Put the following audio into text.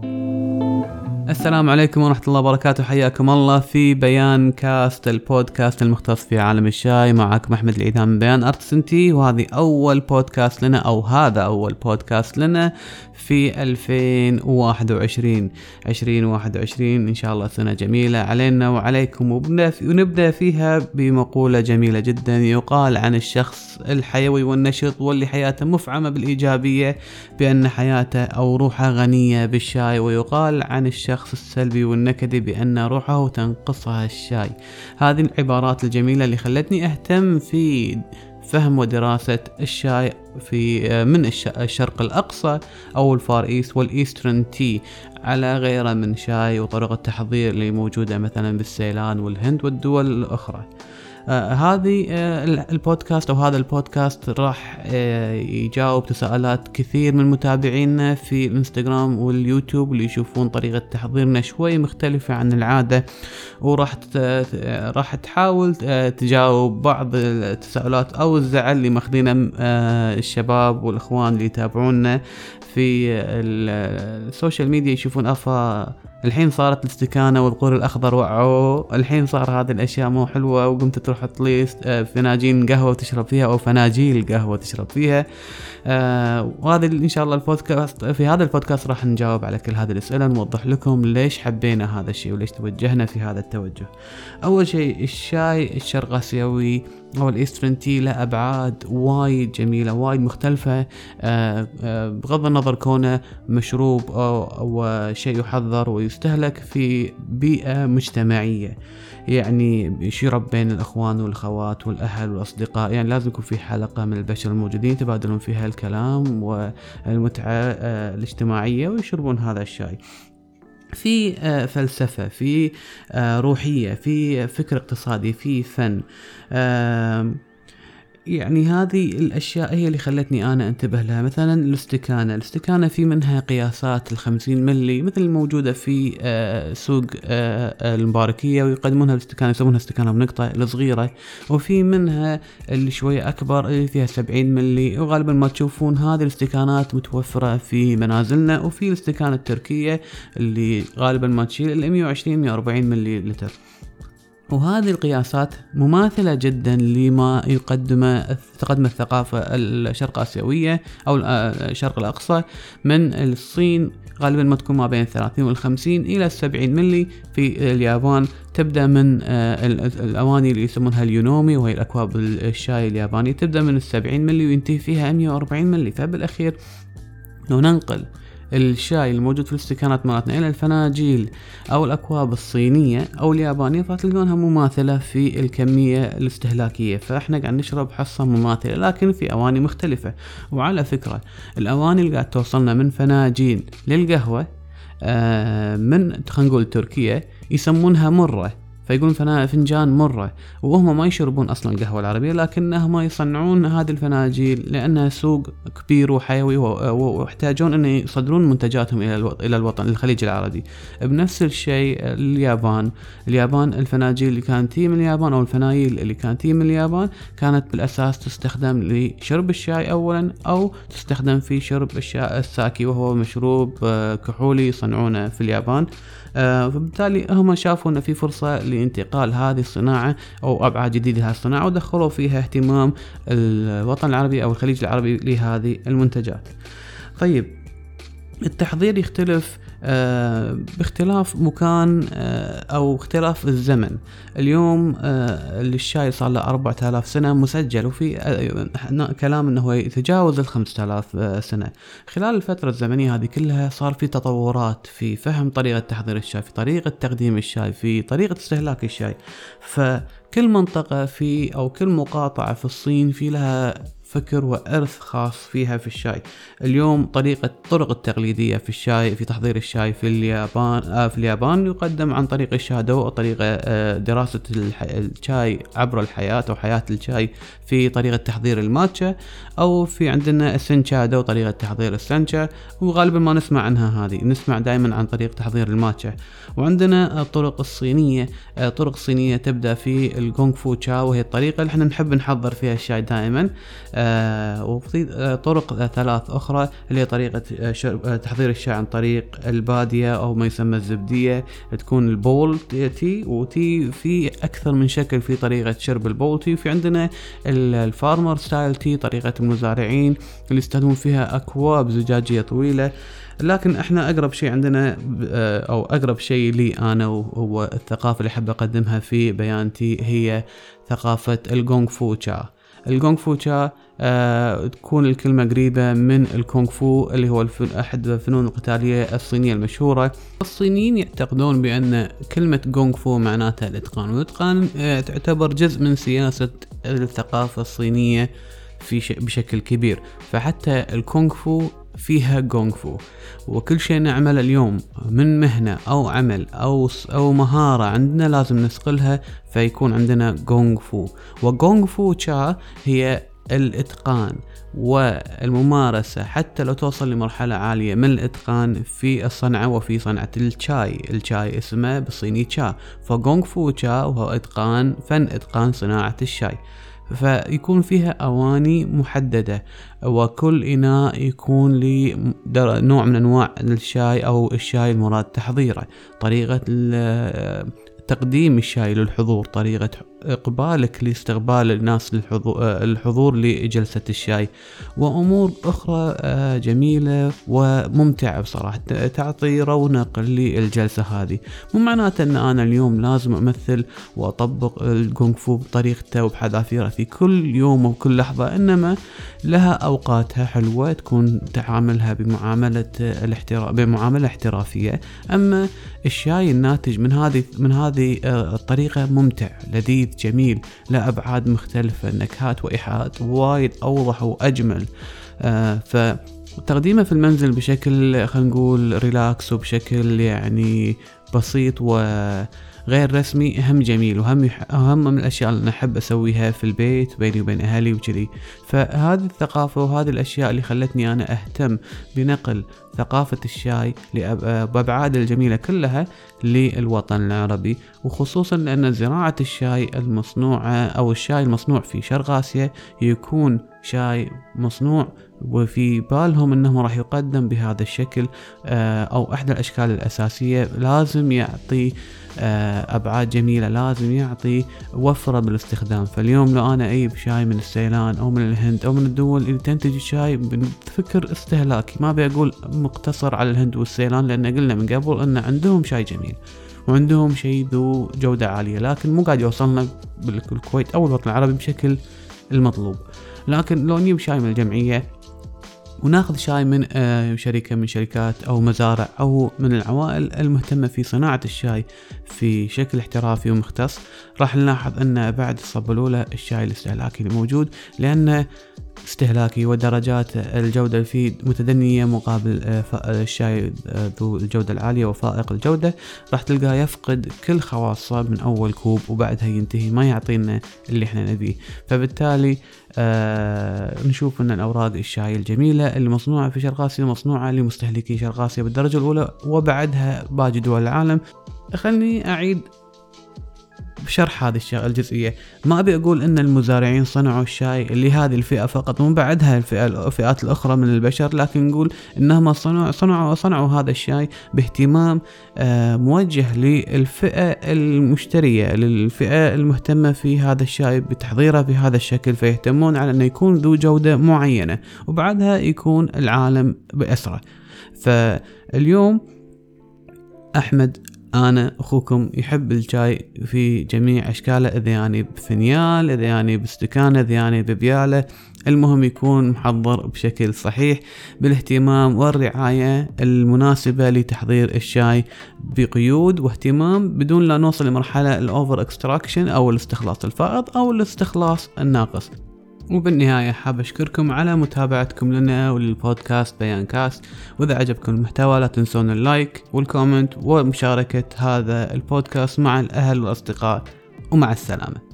Thank you. السلام عليكم ورحمة الله وبركاته. حياكم الله في بيان كاست البودكاست المختص في عالم الشاي. معكم أحمد العيدان من بيان أرتسنتي وهذه أول بودكاست لنا أو هذا أول بودكاست لنا في 2021 2021 إن شاء الله سنة جميلة علينا وعليكم. ونبدأ فيها بمقولة جميلة جدا. يقال عن الشخص الحيوي والنشط واللي حياته مفعمة بالإيجابية بأن حياته أو روحه غنية بالشاي. ويقال عن الشخص السلبي والنكدي بأن روحه تنقصها الشاي. هذه العبارات الجميلة اللي خلتني أهتم في فهم ودراسة الشاي في من الشرق الأقصى أو ال Far East وال Eastern tea على غيره من شاي وطرق التحضير اللي موجودة مثلا بالسيلان والهند والدول الأخرى. آه هذه آه البودكاست أو هذا البودكاست راح آه يجاوب تساؤلات كثير من متابعينا في الإنستغرام واليوتيوب اللي يشوفون طريقة تحضيرنا شوي مختلفة عن العادة. وراح راح تحاول آه، تجاوب بعض التساؤلات أو الزعل اللي ماخذينه آه، الشباب والإخوان اللي يتابعونا في ال social media. يشوفون أفا الحين صارت الاستكانة والقوري الأخضر وعوا الحين صار هذه الأشياء مو حلوة وقمت تروح تطلي آه، فناجين قهوة تشرب فيها أو فناجيل قهوة تشرب فيها. آه وهذا إن شاء الله البودكاست في هذا البودكاست راح نجاوب على كل هذه الأسئلة نوضح لكم ليش حبينا هذا الشيء وليش توجهنا في هذا التوجه. أول شيء الشاي الشرق اسيوي أو ال Eastern tea له أبعاد وايد جميلة وايد مختلفة. آه آه بغض النظر كونه مشروب أو, شيء يحضر ويستهلك في بيئة مجتمعية. يعني يشرب بين الأخوان والأخوات والأهل والأصدقاء. يعني لازم يكون في حلقة من البشر الموجودين يتبادلون فيها الكلام والمتعة آه، الاجتماعية ويشربون هذا الشاي. في آه، فلسفة في آه، روحية في فكر اقتصادي في فن يعني هذه الأشياء هي اللي خلتني أنا أنتبه لها. مثلا الاستكانة. الاستكانة في منها قياسات الخمسين ملي مثل الموجودة في آه، سوق آه، المباركية ويقدمونها الاستكانة يسمونها استكانة بنقطة الصغيرة. وفي منها اللي شوية أكبر اللي فيها سبعين ملي وغالبا ما تشوفون هذه الاستكانات متوفرة في منازلنا. وفي الاستكانة التركية اللي غالبا ما تشيل ال 120 140 ملي لتر. وهذه القياسات مماثلة جدا لما يقدمه تقدم الثقافة الشرق آسيوية أو الشرق الأقصى من الصين غالبا ما تكون ما بين الثلاثين والخمسين إلى السبعين ملي في اليابان. تبدأ من آه، الأواني اللي يسمونها اليونومي وهي الأكواب الشاي الياباني. تبدأ من السبعين ملي وينتهي فيها 140 ملي فبالأخير لو ننقل الشاي الموجود في الاستكانات مالتنا إلى الفناجيل أو الأكواب الصينية أو اليابانية فتلقونها مماثلة في الكمية الاستهلاكية. فإحنا قاعد نشرب حصة مماثلة لكن في أواني مختلفة. وعلى فكرة الأواني اللي قاعد توصلنا من فناجين للقهوة آه من خلينا نقول تركيا يسمونها مرة. فيقولون فنجان مرة وهم ما يشربون أصلا القهوة العربية لكنهم يصنعون هذه الفناجيل لأنها سوق كبير وحيوي ويحتاجون أن يصدرون منتجاتهم إلى الوطن الخليج العربي. بنفس الشيء اليابان. اليابان الفناجيل اللي كانت تي من اليابان أو الفنايل اللي كانت تي من اليابان كانت بالأساس تستخدم لشرب الشاي أولا أو تستخدم في شرب الساكي وهو مشروب آه، كحولي يصنعونه في اليابان. فبالتالي هم شافوا أن في فرصة لانتقال هذه الصناعة أو أبعاد جديدة لهذه الصناعة ودخلوا فيها اهتمام الوطن العربي أو الخليج العربي لهذه المنتجات. طيب التحضير يختلف آه، باختلاف مكان آه، أو اختلاف الزمن. اليوم آه، الشاي صار له 4000 سنة مسجل وفي كلام إنه يتجاوز ال 5000 سنة. خلال الفترة الزمنية هذه كلها صار في تطورات في فهم طريقة تحضير الشاي في طريقة تقديم الشاي في طريقة استهلاك الشاي. فكل منطقة في أو كل مقاطعة في الصين في لها فكر وإرث خاص فيها في الشاي. اليوم طريقة الطرق التقليدية في الشاي في تحضير الشاي في اليابان آه في اليابان يقدم عن طريق الشادو أو طريقة آه دراسة الشاي عبر الحياة أو حياة الشاي في طريقة تحضير الماتشا أو في عندنا السنشادو طريقة تحضير السنشا وغالبا ما نسمع عنها هذه. نسمع دائما عن طريقة تحضير الماتشا. وعندنا الطرق الصينية الطرق الصينية تبدأ في الجونغ فو تشا وهي الطريقة اللي إحنا نحب نحضر فيها الشاي دائما. آه وفي آه طرق آه ثلاث أخرى اللي هي طريقة آه آه تحضير الشاي عن طريق البادية أو ما يسمى الزبدية تكون ال bowl tea وتي في أكثر من شكل في طريقة شرب ال bowl tea وفي عندنا ال farmer style tea طريقة المزارعين اللي يستخدمون فيها أكواب زجاجية طويلة. لكن إحنا أقرب شيء عندنا آه، أو أقرب شيء لي أنا وهو الثقافة اللي أحب أقدمها في بيانتي هي ثقافة الجونغ فو تشا. الجونغ فو تشا آه تكون الكلمة قريبة من الكونغ فو اللي هو الفن أحد الفنون القتالية الصينية المشهورة. الصينيين يعتقدون بأن كلمة جونغ فو معناتها الإتقان والإتقان آه تعتبر جزء من سياسة الثقافة الصينية في بشكل كبير. فحتى الكونغ فو فيها جونغ فو. وكل شيء نعمله اليوم من مهنة أو عمل أو أو مهارة عندنا لازم نصقلها فيكون عندنا جونغ فو. وجونغ فو تشا هي الإتقان والممارسة حتى لو توصل لمرحلة عالية من الإتقان في الصنعة وفي صنعة الشاي. الشاي اسمه بالصيني تشا فجونغ فو تشا وهو إتقان فن إتقان صناعة الشاي. فيكون فيها أواني محددة وكل إناء يكون لنوع من أنواع الشاي أو الشاي المراد تحضيره. طريقة تقديم الشاي للحضور طريقة إقبالك لاستقبال الناس للحضور لجلسة الشاي وأمور أخرى آه، جميلة وممتعة بصراحة تعطي رونق للجلسة هذه. مو معناته أن أنا اليوم لازم أمثل وأطبق الكونغ فو بطريقته وبحذافيره في كل يوم وكل لحظة إنما لها أوقاتها حلوة تكون تعاملها بمعاملة الاحتراف بمعاملة احترافية. أما الشاي الناتج من هذه من هذه آه، الطريقة ممتع لذيذ جميل له أبعاد مختلفة نكهات وإيحاءات وايد أوضح وأجمل. آه فتقديمه في المنزل بشكل خلينا نقول relax وبشكل يعني بسيط و غير رسمي هم جميل وهم أهم من الأشياء اللي أحب أسويها في البيت بيني وبين أهلي وكذي. فهذه الثقافة وهذه الأشياء اللي خلتني أنا أهتم بنقل ثقافة الشاي بأبعاد الجميلة كلها للوطن العربي وخصوصا لأن زراعة الشاي المصنوعة أو الشاي المصنوع في شرق آسيا يكون شاي مصنوع وفي بالهم أنه راح يقدم بهذا الشكل آه، أو إحدى الأشكال الأساسية. لازم يعطي آه، أبعاد جميلة لازم يعطي وفرة بالاستخدام. فاليوم لو أنا أجيب شاي من السيلان أو من الهند أو من الدول اللي تنتج الشاي بفكر استهلاكي. ما بقول مقتصر على الهند والسيلان لأن قلنا من قبل أن عندهم شاي جميل وعندهم شيء ذو جودة عالية لكن مو قاعد يوصلنا بالكويت أو الوطن العربي بشكل المطلوب. لكن لو نجيب شاي من الجمعية وناخذ شاي من آه، شركة من شركات أو مزارع أو من العوائل المهتمة في صناعة الشاي في شكل احترافي ومختص راح نلاحظ أن بعد الصبة الأولى الشاي الاستهلاكي الموجود لأن استهلاكي ودرجات الجودة فيه متدنية مقابل آه، الشاي آه، ذو الجودة العالية وفائق الجودة. راح تلقاه يفقد كل خواصه من أول كوب وبعدها ينتهي ما يعطينا اللي إحنا نبيه. فبالتالي آه نشوف إن الأوراق الشاي الجميلة اللي مصنوعة في شرق اسيا مصنوعة لمستهلكي شرق اسيا بالدرجة الأولى وبعدها باقي دول العالم. خلني أعيد بشرح هذه الجزئية. ما أبي أقول أن المزارعين صنعوا الشاي اللي هذه الفئة فقط ومن بعدها الفئة الفئات الأخرى من البشر لكن نقول أنهم صنعوا, صنعوا, صنعوا هذا الشاي باهتمام آه، موجه للفئة المشترية للفئة المهتمة في هذا الشاي بتحضيره بهذا الشكل فيهتمون على أنه يكون ذو جودة معينة وبعدها يكون العالم بأسره. فاليوم أحمد أنا أخوكم يحب الشاي في جميع أشكاله إذا يعني بفنيال إذا يعني باستكانه إذا يعني ببيالة. المهم يكون محضر بشكل صحيح بالاهتمام والرعاية المناسبة لتحضير الشاي بقيود واهتمام بدون لا نوصل لمرحلة ال over extraction أو الاستخلاص الفائض أو الاستخلاص الناقص. وبالنهاية حاب أشكركم على متابعتكم لنا وللبودكاست بيان كاست. وإذا عجبكم المحتوى لا تنسون ال like وال comment ومشاركة هذا البودكاست مع الأهل والأصدقاء. ومع السلامة.